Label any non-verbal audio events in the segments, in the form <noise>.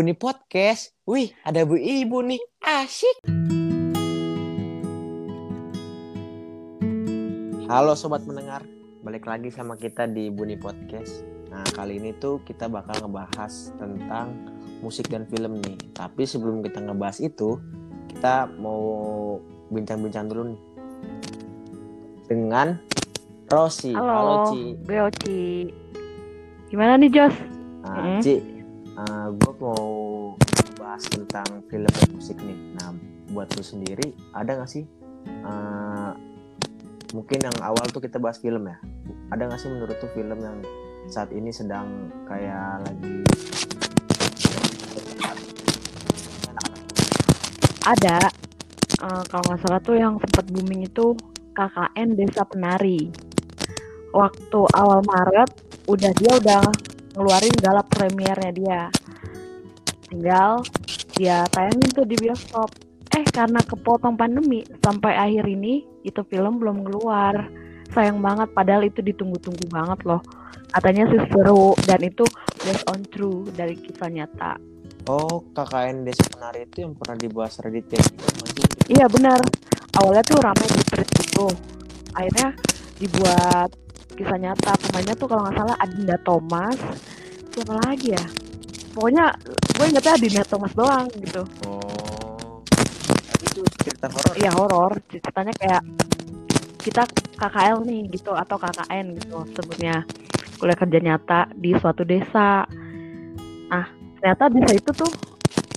Buni Podcast. Wih, ada Bu Ibu nih. Asik. Halo sobat mendengar, balik lagi sama kita di Buni Podcast. Nah, kali ini tuh kita bakal ngebahas tentang musik dan film nih. Tapi sebelum kita ngebahas itu, kita mau bincang-bincang dulu nih. Dengan Rosi. Halo, Ci. gue Oci. Gimana nih Jos? Nah, Mm. Ci, gue mau bahas tentang film dan musik nih. Nah, buat lu sendiri, ada gak sih? eh, mungkin yang awal tuh kita bahas film ya. Ada gak sih menurut tuh film yang saat ini sedang kayak lagi Ada. Eh, kalau nggak salah tuh yang sempat booming itu KKN Desa Penari. Waktu awal Maret, udah dia udah ngeluarin gala premiernya dia. Tinggal dia tayangin tuh di bioskop. Eh karena kepotong pandemi sampai akhir ini itu film belum keluar. Sayang banget padahal itu ditunggu-tunggu banget loh. Katanya sih seru dan itu based on true dari kisah nyata. Oh, KKN Desa Penari itu yang pernah dibahas Reddit ya? Iya benar. Awalnya tuh ramai di thread gitu. Akhirnya dibuat kisah nyata. Pemainnya tuh kalau nggak salah Adinda Thomas. Siapa lagi ya? Pokoknya gue ingetnya Adinda Thomas doang gitu. Oh. Itu cerita horor. Iya horor. Ceritanya kayak kita KKL nih gitu atau KKN gitu sebutnya kuliah kerja nyata di suatu desa. Nah ternyata desa itu tuh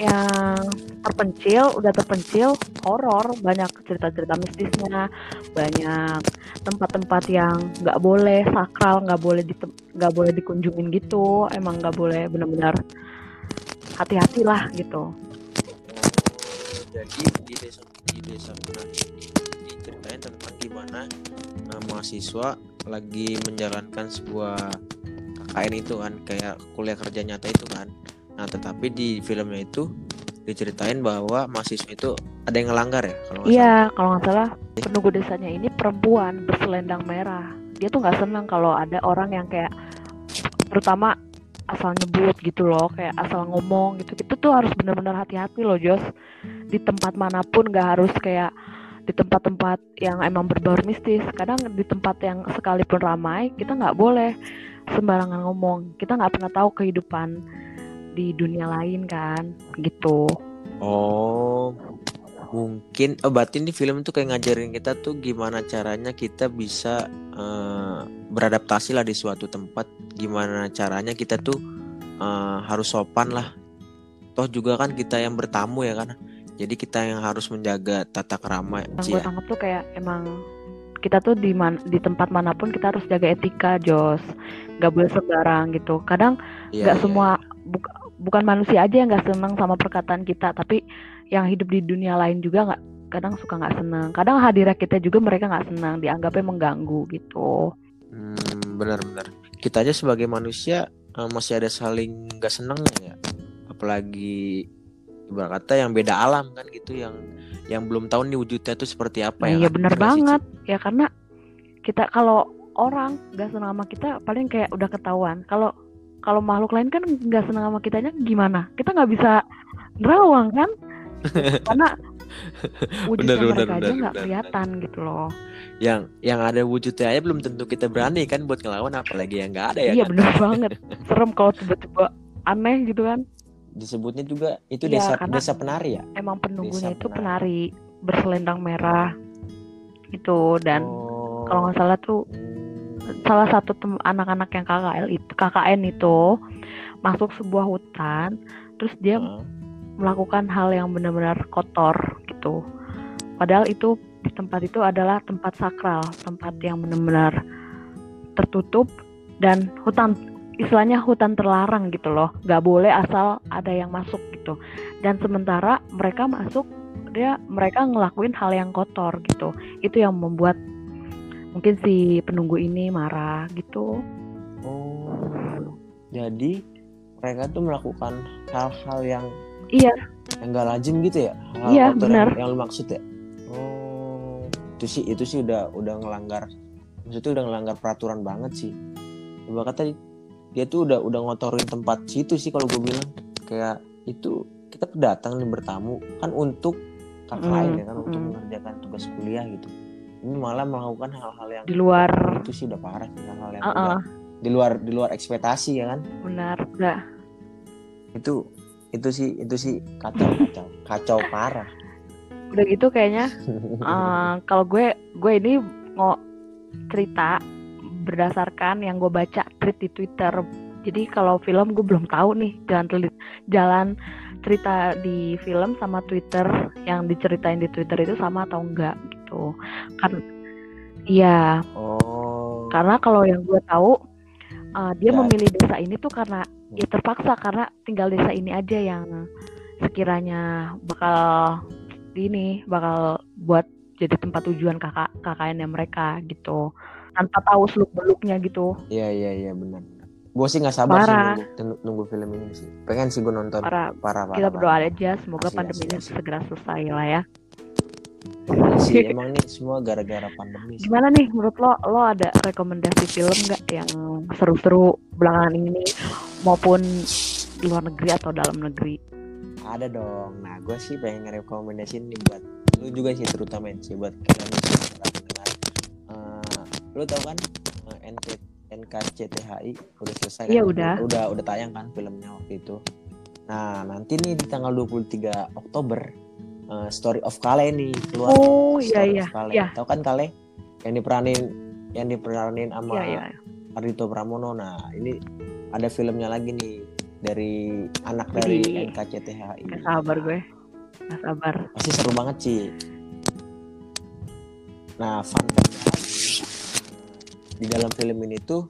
yang terpencil, udah terpencil, horor, banyak cerita-cerita mistisnya, banyak tempat-tempat yang nggak boleh sakral, nggak boleh di nggak boleh dikunjungin gitu, emang nggak boleh benar-benar hati-hatilah gitu. jadi di desa di desa ini diceritain tentang gimana uh, mahasiswa lagi menjalankan sebuah KKN itu kan kayak kuliah kerja nyata itu kan nah tetapi di filmnya itu diceritain bahwa mahasiswa itu ada yang ngelanggar ya kalau Iya, kalau nggak salah penunggu desanya ini perempuan berselendang merah. Dia tuh nggak senang kalau ada orang yang kayak terutama asal nyebut gitu loh, kayak asal ngomong gitu. Itu tuh harus benar-benar hati-hati loh, Jos. Di tempat mana pun nggak harus kayak di tempat-tempat yang emang berbau mistis. Kadang di tempat yang sekalipun ramai, kita nggak boleh sembarangan ngomong. Kita nggak pernah tahu kehidupan di dunia lain kan, gitu. Oh, mungkin oh berarti ini film tuh kayak ngajarin kita tuh gimana caranya kita bisa eh, beradaptasi lah di suatu tempat, gimana caranya kita tuh eh, harus sopan lah. Toh juga kan kita yang bertamu ya kan. Jadi kita yang harus menjaga tata krama yang gue ya. tangkap tuh kayak emang kita tuh di man- di tempat mana pun kita harus jaga etika Jos nggak boleh sembarang gitu kadang Iya, nggak iya, semua buk- bukan manusia aja yang nggak senang sama perkataan kita tapi yang hidup di dunia lain juga nggak kadang suka nggak senang kadang hadirnya kita juga mereka nggak senang dianggapnya mengganggu gitu Hmm, benar-benar. Kita aja sebagai manusia eh, masih ada saling nggak senangnya ya. Apalagi ibarat kata yang beda alam kan gitu yang yang belum tahu nih wujudnya tuh seperti apa Nah, ya. iya kan? sih, Ci? banget ya karena kita kalau orang nggak senang sama kita paling kayak udah ketahuan kalau kalau makhluk lain kan nggak senang sama kitanya gimana kita nggak bisa nerawang kan <laughs> karena wujudnya Bener, bener, mereka aja bener, nggak bener, kelihatan gitu loh Yang yang ada wujudnya aja belum tentu kita berani kan buat ngelawan apalagi yang nggak ada ya. iya kan? bener <laughs> banget serem kalau tiba-tiba aneh gitu kan Disebutnya juga itu Iya, desa desa penari ya. emang penunggunya Desa itu penari. penari berselendang merah gitu dan Oh. kalau nggak salah tuh Hmm. Salah satu anak-anak yang KKL itu KKN itu masuk sebuah hutan terus dia Heeh. melakukan hal yang benar-benar kotor gitu. Padahal itu di tempat itu adalah tempat sakral tempat yang benar-benar tertutup dan hutan istilahnya hutan terlarang gitu loh. Nggak boleh asal ada yang masuk gitu. Dan sementara mereka masuk dia mereka ngelakuin hal yang kotor gitu. Itu yang membuat mungkin si penunggu ini marah gitu Oh. Jadi mereka tuh melakukan hal-hal yang Iya. yang gak lazim gitu ya? Hal Iya, benar. Yang, yang lu maksud ya? Oh. Itu sih itu sih udah udah ngelanggar maksudnya udah ngelanggar peraturan banget sih. Coba kata dia tuh udah udah ngotorin tempat situ sih kalau gue bilang kayak itu kita datang nih bertamu kan untuk KKN Mm, ya kan untuk mm. mengerjakan tugas kuliah gitu ini malah melakukan hal-hal yang di luar itu sih udah parah sih, hal-hal yang Uh-uh. udah di luar di luar ekspektasi ya kan benar udah itu itu sih itu sih kacau kacau kacau parah udah gitu kayaknya <laughs> eh, kalau gue gue ini mau cerita berdasarkan yang gue baca tweet di Twitter. Jadi kalau film gue belum tahu nih jalan telit- jalan cerita di film sama Twitter yang diceritain di Twitter itu sama atau enggak gitu. Kan iya, oh. Karena kalau yang gue tahu uh, dia Ya. memilih desa ini tuh karena ya terpaksa karena tinggal desa ini aja yang sekiranya bakal ini bakal buat jadi tempat tujuan kakak KKN mereka gitu. Tanpa tahu seluk beluknya gitu. Iya iya iya benar. Gue sih nggak sabar Parah. sih nunggu, nunggu, film ini sih. Pengen sih gue nonton. Para parah parah kita parah. berdoa aja semoga Asli, pandemi asli, ini segera selesai lah ya sih emang nih semua gara-gara pandemi sih. gimana nih menurut lo lo ada rekomendasi film nggak yang seru-seru belakangan ini maupun luar negeri atau dalam negeri ada dong nah gue sih pengen ngerekomendasiin nih buat lu juga sih terutama sih buat kalian yang mendengar Eh, lu tau kan eh, NK NKCTHI udah selesai Iya, kan? udah. udah udah tayang kan filmnya waktu itu nah nanti nih di tanggal 23 Oktober eh, Story of Kale nih keluar oh iya Story iya Kale. iya Tahu kan Kale? Yang diperanin yang diperanin sama iya iya Ardhito Pramono. Nah, ini ada filmnya lagi nih dari anak dari Jadi, NKCTHI. Gak sabar gue Gak sabar Pasti seru banget sih. Nah, fun lagi, di dalam film ini tuh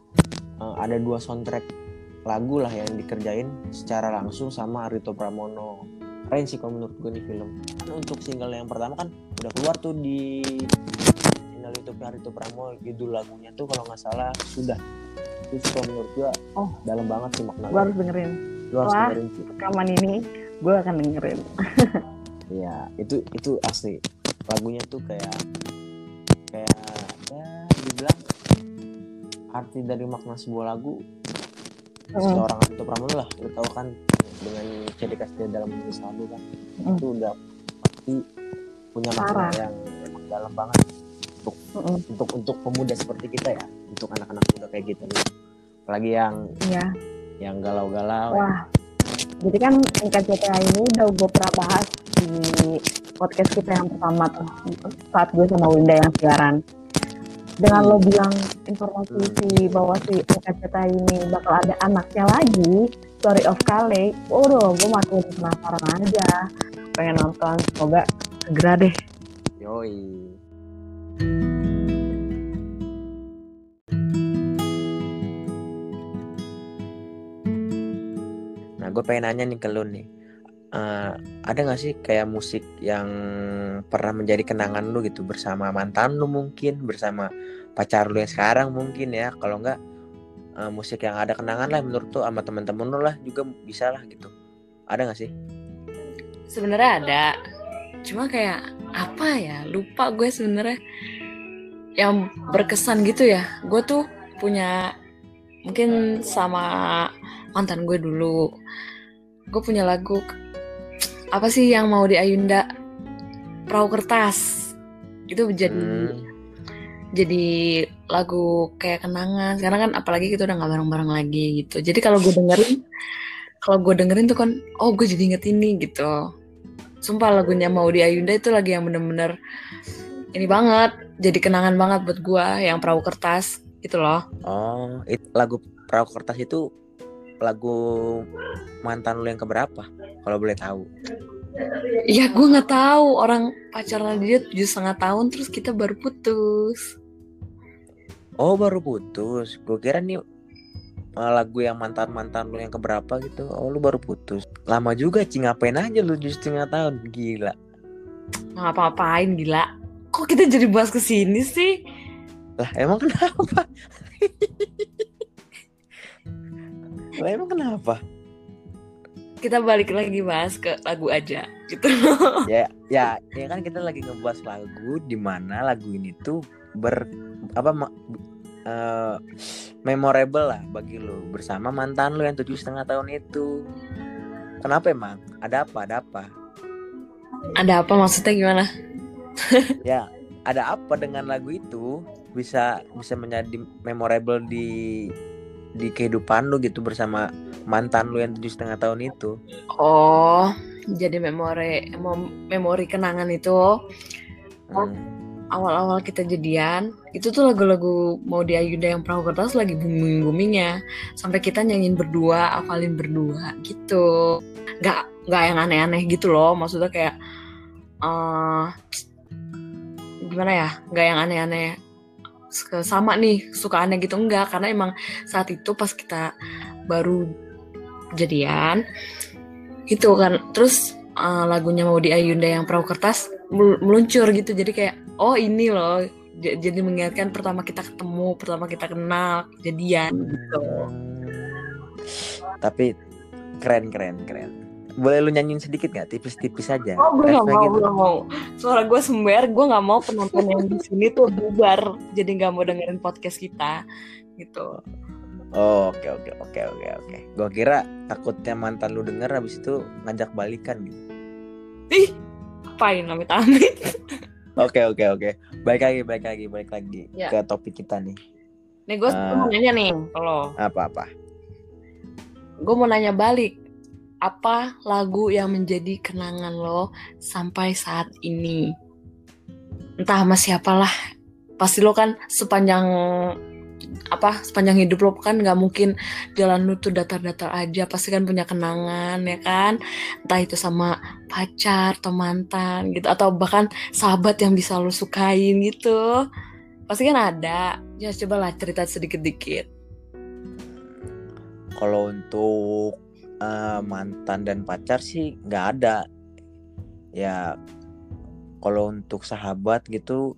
eh, ada dua soundtrack lagu lah yang dikerjain secara langsung sama Ardhito Pramono. Keren sih kalau menurut gue nih film. Kan untuk single yang pertama kan udah keluar tuh di channel YouTube Ardhito Pramono. Judul lagunya tuh kalau nggak salah sudah. Itu kalau menurut gue Oh. dalam banget sih maknanya. gue harus dengerin Lu harus Wah. dengerin sih. rekaman ini gue akan dengerin <laughs> Iya, itu itu asli. Lagunya tuh kayak kayak ya dibilang arti dari makna sebuah lagu Mm. seorang Ardhito Pramono lah. Lu tahu kan dengan ciri khas dia dalam menulis lagu kan. Mm. Itu udah pasti punya makna yang emang dalam banget Mm-mm. untuk untuk pemuda seperti kita ya, untuk anak-anak muda kayak gitu nih. Apalagi yang Iya yang galau-galau. Wah, jadi kan NKCTH ini udah gue pernah bahas di podcast kita yang pertama tuh saat gue sama Winda yang siaran. Dengan lo bilang informasi si bahwa si NKCTH ini bakal ada anaknya lagi, Story of Kale, waduh, gue makin penasaran aja, pengen nonton, semoga segera deh. Yoi. Nah, gue pengen nanya nih ke lu nih. Eh, ada gak sih kayak musik yang pernah menjadi kenangan lu gitu bersama mantan lu mungkin, bersama pacar lu yang sekarang mungkin ya. Kalau enggak eh, musik yang ada kenangan lah menurut tuh sama temen-temen lu lah juga bisa lah gitu. Ada gak sih? Sebenarnya ada. Cuma kayak apa ya? Lupa gue sebenarnya yang berkesan gitu ya. Gue tuh punya mungkin sama mantan gue dulu. Gue punya lagu apa sih yang mau di Ayunda? Perahu kertas. Itu jadi Hmm. Jadi lagu kayak kenangan. Sekarang kan apalagi kita udah nggak bareng-bareng lagi gitu. Jadi kalau gue dengerin, kalau gue dengerin tuh kan, oh gue jadi inget ini gitu. Sumpah lagunya mau di Ayunda itu lagi yang bener-bener ini banget. Jadi kenangan banget buat gue yang perahu kertas itu loh. Oh, itu lagu Perahu Kertas itu lagu mantan lu yang keberapa? Kalau boleh tahu. Iya gue nggak tahu orang pacaran dia tujuh setengah tahun terus kita baru putus. Oh, baru putus. Gue kira nih eh, lagu yang mantan-mantan lu yang keberapa gitu. Oh, lu baru putus. Lama juga, Ci. Ngapain aja lu tujuh setengah tahun? Gila. Ngapa-ngapain gila. Kok kita jadi bahas ke sini sih? Lah, emang kenapa? <laughs> lah, emang kenapa? Kita balik lagi bahas ke lagu aja gitu. ya, ya, ya kan kita lagi ngebahas lagu di mana lagu ini tuh ber apa ma- eh, memorable lah bagi lu bersama mantan lu yang tujuh setengah tahun itu. Kenapa emang? Ada apa? Ada apa? Ada apa maksudnya gimana? <laughs> Ya, ada apa dengan lagu itu bisa bisa menjadi memorable di di kehidupan lu gitu bersama mantan lu yang tujuh setengah tahun itu? Oh, jadi memori mem- memori kenangan itu. Hmm. Awal-awal kita jadian itu tuh lagu-lagu mau di Ayunda yang perahu kertas lagi booming boomingnya sampai kita nyanyiin berdua hafalin berdua gitu. Nggak nggak yang aneh-aneh gitu loh maksudnya kayak eh gimana ya nggak yang aneh-aneh sama nih suka aneh gitu enggak karena emang saat itu pas kita baru jadian gitu kan. Terus eh, lagunya mau di Ayunda yang perahu kertas meluncur gitu jadi kayak oh ini loh jadi mengingatkan pertama kita ketemu pertama kita kenal jadian gitu Tapi keren keren keren. Boleh lu nyanyiin sedikit nggak? Tipis-tipis aja. oh gue nggak Refnya mau gitu. gue mau suara gue sember gue nggak mau penonton yang di sini tuh bubar jadi nggak mau dengerin podcast kita gitu Oh, oke oke oke oke oke. Gua kira takutnya mantan lu denger habis itu ngajak balikan gitu. ih apain amit amit <laughs> Oke oke oke. Baik lagi baik lagi baik lagi Ya. ke topik kita nih. nih gue Ah. mau nanya nih kalau Apa apa? gue mau nanya balik apa lagu yang menjadi kenangan lo sampai saat ini entah sama siapalah pasti lo kan sepanjang apa sepanjang hidup lo kan nggak mungkin jalan lu tuh datar-datar aja pasti kan punya kenangan ya kan entah itu sama pacar atau mantan gitu atau bahkan sahabat yang bisa lo sukain gitu pasti kan ada ya cobalah cerita sedikit-dikit Kalau untuk eh, mantan dan pacar sih nggak ada. Ya kalau untuk sahabat gitu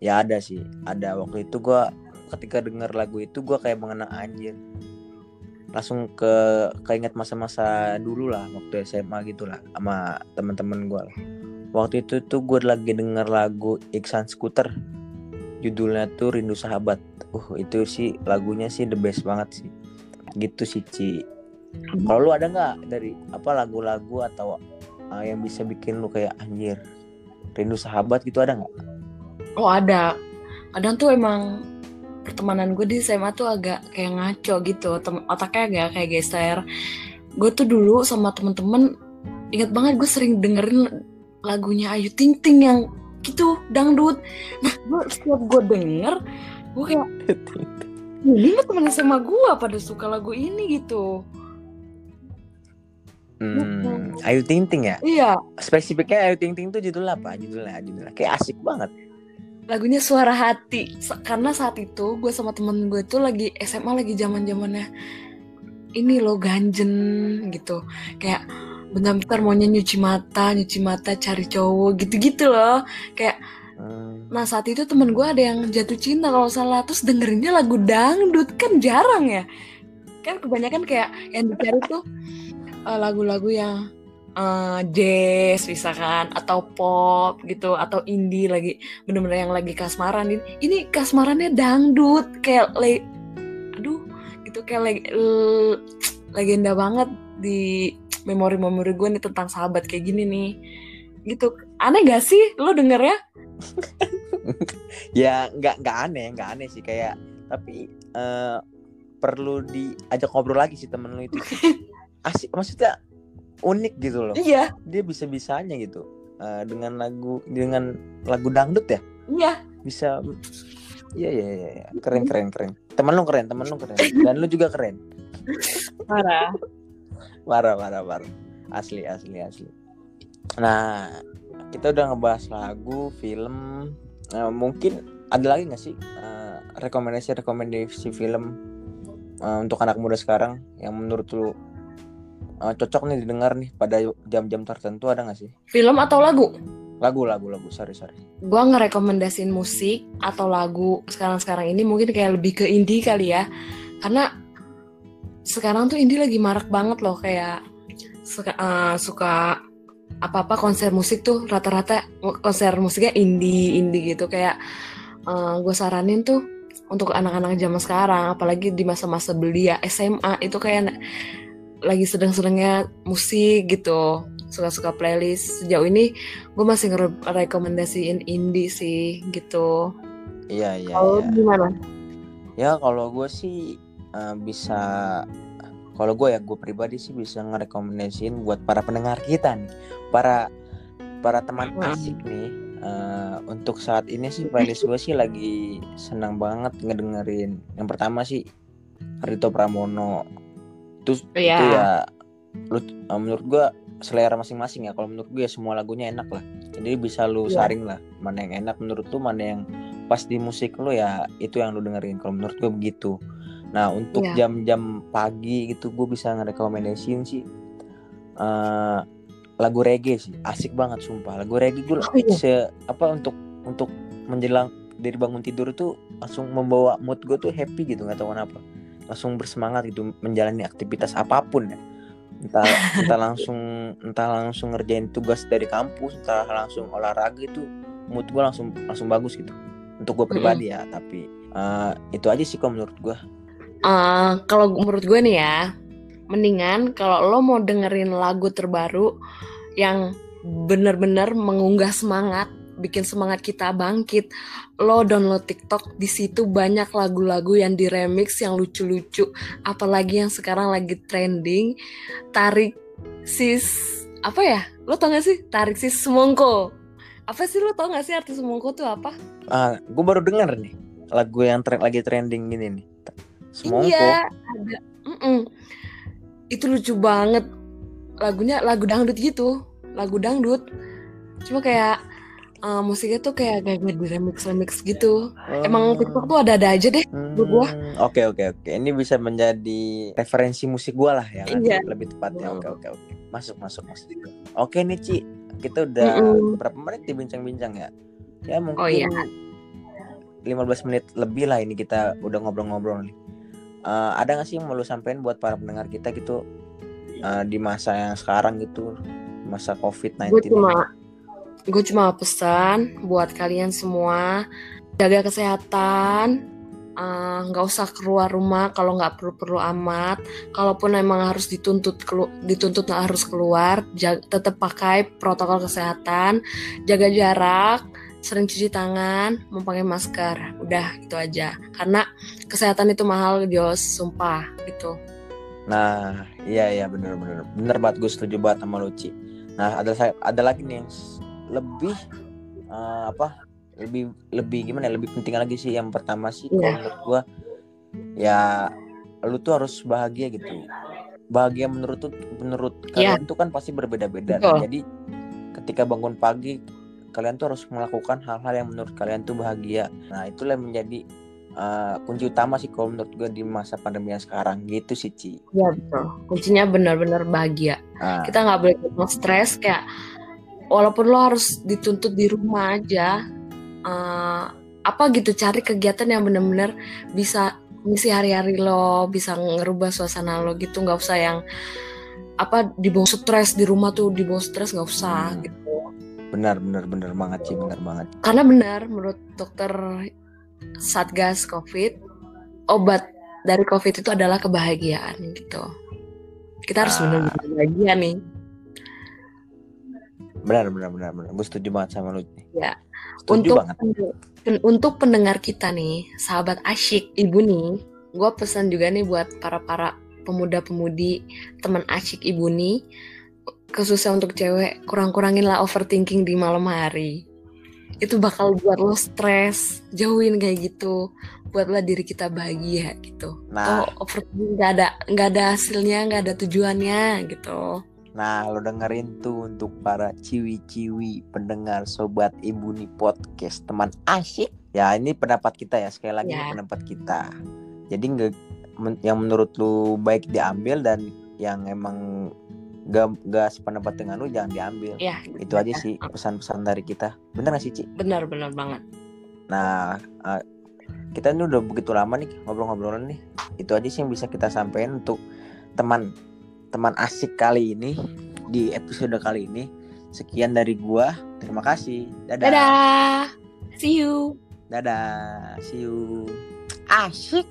ya ada sih. Ada waktu itu gua ketika denger lagu itu gua kayak mengenang anjir. Langsung ke keinget masa-masa dulu lah waktu SMA gitu lah sama teman-teman gua lah. Waktu itu tuh gue lagi denger lagu Iksan Scooter. Judulnya tuh Rindu Sahabat. Uh, itu sih lagunya sih the best banget sih gitu sih Ci kalau lu ada nggak dari apa lagu-lagu atau uh, yang bisa bikin lu kayak anjir rindu sahabat gitu ada nggak Oh ada. Kadang tuh emang pertemanan gue di SMA tuh agak kayak ngaco gitu. Tem otaknya agak kayak geser. Gue tuh dulu sama temen-temen ingat banget gue sering dengerin lagunya Ayu Ting Ting yang gitu dangdut. Nah gue setiap gue denger gue kayak ini mah temen SMA gue pada suka lagu ini gitu. hmm, Ayu Ting Ting ya Iya spesifiknya Ayu Ting Ting tuh judulnya apa judulnya judulnya kayak asik banget lagunya suara hati. Karena saat itu gue sama temen gue tuh lagi SMA lagi zaman zamannya ini lo ganjen gitu. Kayak bentar-bentar maunya nyuci mata nyuci mata cari cowok gitu-gitu loh. Kayak Hmm, nah saat itu temen gue ada yang jatuh cinta kalau salah terus dengerinnya lagu dangdut. Kan jarang ya? Kan kebanyakan kayak yang dicari tuh eh, lagu-lagu yang eh, jazz misalkan atau pop gitu atau indie lagi bener-bener yang lagi kasmaran ini ini kasmarannya dangdut kayak le aduh gitu kayak leg- l- legenda banget di memori-memori gue nih tentang sahabat kayak gini nih. Gitu aneh gak sih lo denger ya <laughs> ya nggak nggak aneh nggak aneh sih kayak tapi eh, perlu diajak ngobrol lagi sih temen lu itu. <laughs> Asik maksudnya unik gitu loh. Iya. Dia bisa bisanya gitu. Eh, dengan lagu dengan lagu dangdut ya? Iya. Bisa iya iya iya iya. keren keren keren. Temen lu keren temen lu keren. Dan lu juga keren. Parah. Parah parah parah. Asli asli asli. Nah kita udah ngebahas lagu film. Nah, mungkin ada lagi nggak sih eh, rekomendasi rekomendasi film eh, untuk anak muda sekarang yang menurut lu eh, cocok nih didengar nih pada jam-jam tertentu ada nggak sih? Film atau lagu? Lagu lagu lagu. Sorry sorry. Gua ngerekomendasin musik atau lagu sekarang-sekarang ini mungkin kayak lebih ke indie kali ya. Karena sekarang tuh indie lagi marak banget loh kayak suka eh, suka apa-apa konser musik tuh rata-rata konser musiknya indie indie gitu. Kayak gue saranin tuh untuk anak-anak zaman sekarang apalagi di masa-masa belia SMA itu kayak lagi sedang-sedangnya musik gitu suka-suka playlist. Sejauh ini gue masih ngerekomendasiin indie sih gitu. Iya iya Kalau iya. gimana? ya kalau gue sih eh, bisa kalau gue ya gue pribadi sih bisa ngerekomendasiin buat para pendengar kita nih. Para para teman asik nih eh, untuk saat ini sih playlist gue sih lagi senang banget ngedengerin. Yang pertama sih Rito Pramono itu Iya. itu ya lu eh, menurut gue selera masing-masing ya kalau menurut gue ya semua lagunya enak lah jadi bisa lu Iya. saring lah mana yang enak menurut lu mana yang pas di musik lu ya itu yang lu dengerin kalau menurut gue begitu nah untuk Iya. jam-jam pagi gitu gue bisa ngerekomendasiin sih eh, lagu reggae sih asik banget sumpah lagu reggae gue Oh, iya. se apa untuk untuk menjelang dari bangun tidur tuh langsung membawa mood gue tuh happy gitu nggak tahu kenapa langsung bersemangat gitu menjalani aktivitas apa pun ya. Entah <laughs> entah langsung entah langsung ngerjain tugas dari kampus entah langsung olahraga itu mood gue langsung langsung bagus gitu. Untuk gue pribadi ya tapi eh, itu aja sih kalau menurut gue Eh, kalau menurut gue nih ya, mendingan kalau lo mau dengerin lagu terbaru yang bener-bener mengunggah semangat, bikin semangat kita bangkit, lo download TikTok di situ banyak lagu-lagu yang diremix yang lucu-lucu, apalagi yang sekarang lagi trending, tarik sis apa ya? Lo tau gak sih tarik sis semongko? Apa sih lo tau gak sih arti semongko tuh apa? ah gue baru denger nih lagu yang tre- lagi trending gini nih semongko Iya, ada. Mm-mm. Itu lucu banget. Lagunya lagu dangdut gitu, lagu dangdut. Cuma kayak eh, musiknya tuh kayak kayak di remix remix gitu. Emang TikTok tuh ada-ada aja deh. menurut gua. Hmm, Oke oke oke. Ini bisa menjadi referensi musik gua lah ya kan? Iya. Lebih tepatnya. Hmm. Oke oke oke. Masuk masuk masuk. Oke nih Ci, kita udah Mm-mm. berapa menit nih bincang-bincang ya? Ya mungkin Oh iya. 15 menit lebih lah ini kita udah ngobrol-ngobrol nih. Eh, ada gak sih yang mau lu sampein buat para pendengar kita gitu eh, di masa yang sekarang gitu masa COVID-19 Gue ini? cuma gue cuma pesan buat kalian semua jaga kesehatan. eh, nggak usah keluar rumah kalau nggak perlu-perlu amat. Kalaupun emang harus dituntut kelu- dituntut harus keluar, tetap pakai protokol kesehatan, jaga jarak, sering cuci tangan, memakai masker. Udah itu aja. Karena kesehatan itu mahal, Jos, sumpah gitu. Nah, iya iya bener bener bener banget gue setuju banget sama Luci. Nah ada saya ada lagi nih yang lebih eh, apa lebih lebih gimana ya, lebih penting lagi sih yang pertama sih kalau Iya. menurut gue ya lu tuh harus bahagia gitu. Bahagia menurut tuh menurut Iya. kalian tuh kan pasti berbeda-beda. Nah, jadi ketika bangun pagi kalian tuh harus melakukan hal-hal yang menurut kalian tuh bahagia. Nah itulah yang menjadi eh, kunci utama sih kalau menurut gue di masa pandemi yang sekarang gitu sih Ci. Ya betul. Kuncinya benar-benar bahagia. Nah, kita nggak boleh stres kayak walaupun lo harus dituntut di rumah aja eh, apa gitu cari kegiatan yang benar-benar bisa ngisi hari-hari lo bisa ngerubah suasana lo gitu. Nggak usah yang apa dibawa stres di rumah tuh dibawa stres nggak usah Hmm. gitu. Benar benar benar banget sih benar banget. Karena benar menurut dokter satgas covid obat dari covid itu adalah kebahagiaan gitu. Kita harus Ah. benar-benar bahagia nih benar benar benar benar gue setuju banget sama lu Ya. setuju untuk banget pen- untuk pendengar kita nih, sahabat asyik ibu nih, gue pesan juga nih buat para para pemuda-pemudi teman asyik ibu nih, khususnya untuk cewek, kurang-kurangin lah overthinking di malam hari. Itu bakal buat lo stres, jauhin kayak gitu, buatlah diri kita bahagia gitu. nah Oh, overthinking nggak ada nggak ada hasilnya, nggak ada tujuannya gitu. Nah lo dengerin tuh untuk para ciwi-ciwi pendengar sobat ibu nih podcast teman asyik ya ini pendapat kita ya sekali lagi Ya. ini pendapat kita jadi nggak men- yang menurut lu baik diambil dan yang emang gak, gak sependapat dengan lu jangan diambil Ya, itu aja sih pesan-pesan dari kita bener gak sih Ci? Benar-benar banget. Nah, eh, kita ini udah begitu lama nih ngobrol-ngobrolan nih. Itu aja sih yang bisa kita sampaikan untuk teman teman asik kali ini di episode kali ini. Sekian dari gua. Terima kasih. Dadah. Dadah. See you. Dadah. See you. Asik.